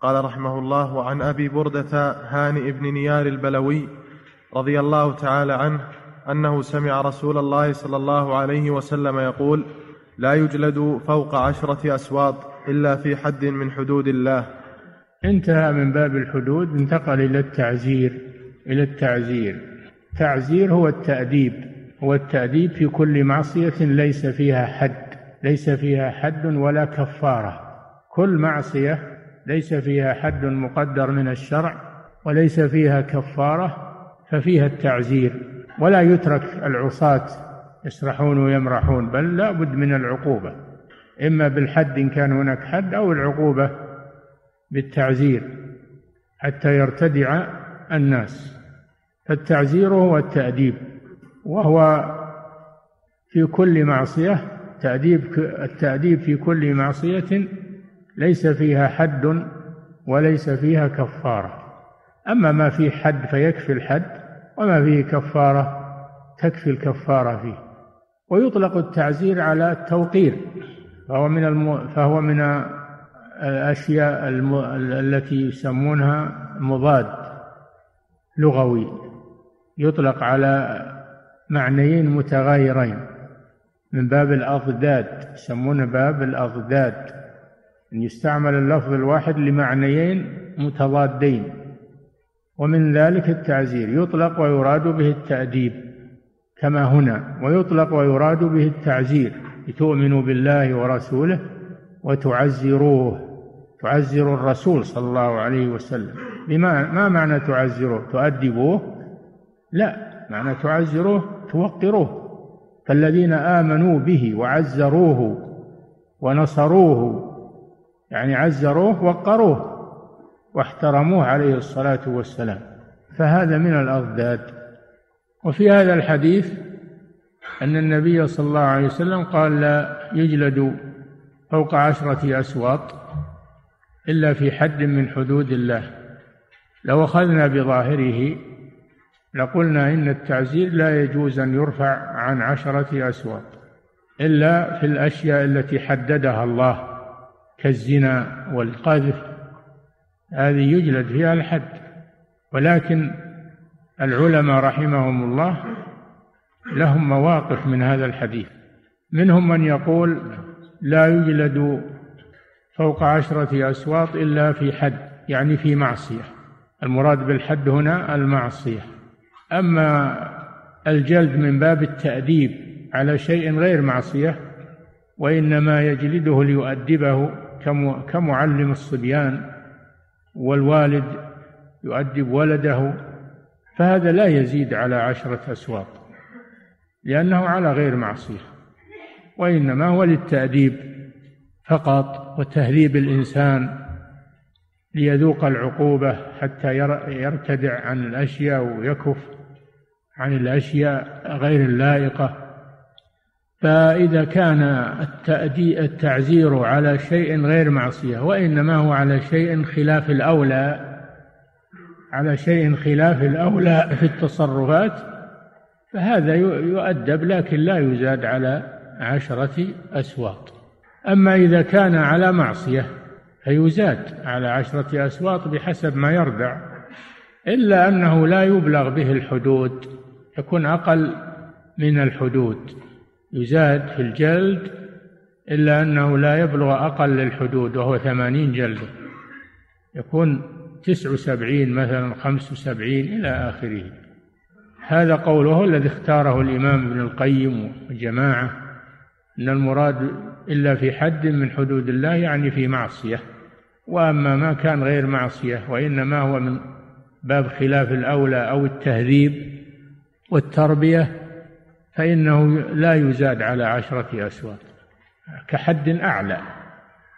قال رحمه الله وعن أبي برده هانئ بن نيار البلوي رضي الله تعالى عنه أنه سمع رسول الله صلى الله عليه وسلم يقول لا يجلد فوق عشرة أسواط إلا في حد من حدود الله. انتهى من باب الحدود انتقل إلى التعزير إلى التعزير. التعزير هو التأديب هو التأديب في كل معصية ليس فيها حد ليس فيها حد ولا كفارة. كل معصية ليس فيها حد مقدر من الشرع وليس فيها كفارة ففيها التعزير. ولا يترك العصاة يسرحون ويمرحون بل لا بد من العقوبة. إما بالحد إن كان هناك حد أو العقوبة بالتعزير حتى يرتدع الناس. فالتعزير هو التأديب وهو في كل معصية تأديب التأديب في كل معصية ليس فيها حد وليس فيها كفارة. أما ما فيه حد فيكفي الحد وما فيه كفارة تكفي الكفارة فيه. ويطلق التعزير على التوقير فهو من الم... فهو من الأشياء الم... التي يسمونها مضاد لغوي. يطلق على معنيين متغايرين من باب الأضداد يسمونه باب الأضداد. أن يستعمل اللفظ الواحد لمعنيين متضادين ومن ذلك التعزير يطلق ويراد به التأديب كما هنا ويطلق ويراد به التعزير لتؤمنوا بالله ورسوله وتعزروه تعزروا الرسول صلى الله عليه وسلم. بما ما معنى تعزروه؟ تؤدبوه؟ لا معنى تعزروه توقروه. فالذين آمنوا به وعزروه ونصروه يعني عزروه وقروه واحترموه عليه الصلاة والسلام. فهذا من الأضداد. وفي هذا الحديث أن النبي صلى الله عليه وسلم قال لا يجلد فوق عشرة أسواط إلا في حد من حدود الله. لو أخذنا بظاهره لقلنا إن التعزير لا يجوز أن يرفع عن عشرة أسواط إلا في الأشياء التي حددها الله. كالزنا والقذف هذه يجلد فيها الحد. ولكن العلماء رحمهم الله لهم مواقف من هذا الحديث. منهم من يقول لا يجلد فوق عشرة أسواط إلا في حد يعني في معصية. المراد بالحد هنا المعصية. أما الجلد من باب التأديب على شيء غير معصية وإنما يجلده ليؤدبه كمعلم الصبيان والوالد يؤدب ولده فهذا لا يزيد على عشرة أسواق لأنه على غير معصية وإنما هو للتأديب فقط وتهذيب الإنسان ليذوق العقوبة حتى يرتدع عن الأشياء ويكف عن الأشياء غير اللائقة. فإذا كان التعزير على شيء غير معصية وإنما هو على شيء خلاف الأولى على شيء خلاف الأولى في التصرفات فهذا يؤدب لكن لا يزاد على عشرة أسواط. أما إذا كان على معصية فيزاد على عشرة أسواط بحسب ما يردع إلا أنه لا يبلغ به الحدود يكون أقل من الحدود. يزاد في الجلد إلا أنه لا يبلغ أقل الحدود وهو ثمانين جلدة يكون تسع وسبعين مثلا خمس وسبعين إلى آخره. هذا قوله الذي اختاره الإمام ابن القيم وجماعة أن المراد إلا في حد من حدود الله يعني في معصية. وأما ما كان غير معصية وإنما هو من باب خلاف الأولى أو التهذيب والتربية فإنه لا يزاد على عشرة أسواق كحد أعلى.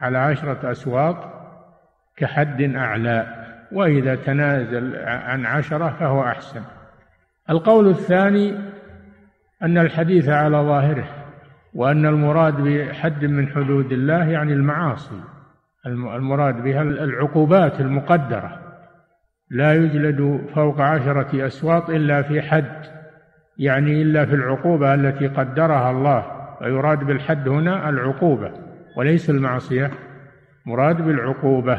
على عشرة أسواق كحد أعلى وإذا تنازل عن عشرة فهو أحسن. القول الثاني أن الحديث على ظاهره وأن المراد بحد من حدود الله يعني المعاصي. المراد بها العقوبات المقدرة. لا يجلد فوق عشرة أسواط إلا في حد. يعني إلا في العقوبة التي قدرها الله ويراد بالحد هنا العقوبة وليس المعصية. مراد بالعقوبة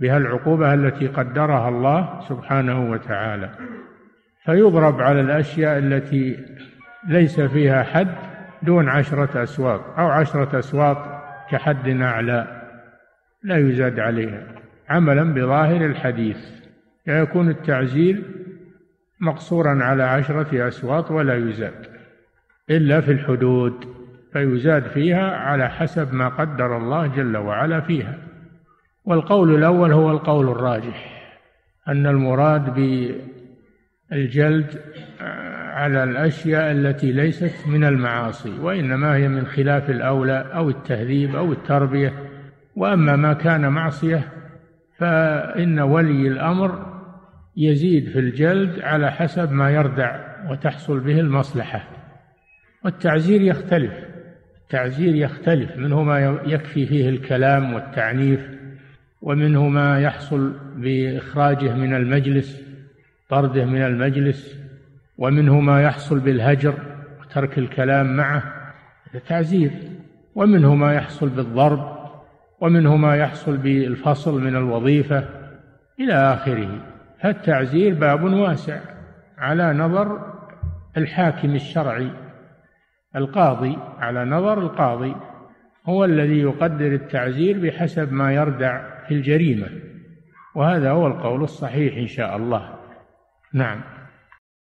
بها العقوبة التي قدرها الله سبحانه وتعالى. فيضرب على الأشياء التي ليس فيها حد دون عشرة أسواق أو عشرة أسواق كحد أعلى لا يزاد عليها. عملا بظاهر الحديث فيكون التعزير مقصورا على عشرة أسواط ولا يزاد إلا في الحدود فيزاد فيها على حسب ما قدر الله جل وعلا فيها. والقول الأول هو القول الراجح أن المراد بالجلد على الأشياء التي ليست من المعاصي وإنما هي من خلاف الأولى أو التهذيب أو التربية. وأما ما كان معصية فإن ولي الأمر يزيد في الجلد على حسب ما يردع وتحصل به المصلحة. والتعزير يختلف التعزير يختلف منه ما يكفي فيه الكلام والتعنيف ومنه ما يحصل بإخراجه من المجلس طرده من المجلس ومنه ما يحصل بالهجر وترك الكلام معه. تعزير. ومنه ما يحصل بالضرب ومنه ما يحصل بالفصل من الوظيفة إلى آخره. فالتعزير باب واسع على نظر الحاكم الشرعي. القاضي على نظر القاضي هو الذي يقدر التعزير بحسب ما يردع في الجريمة وهذا هو القول الصحيح إن شاء الله. نعم.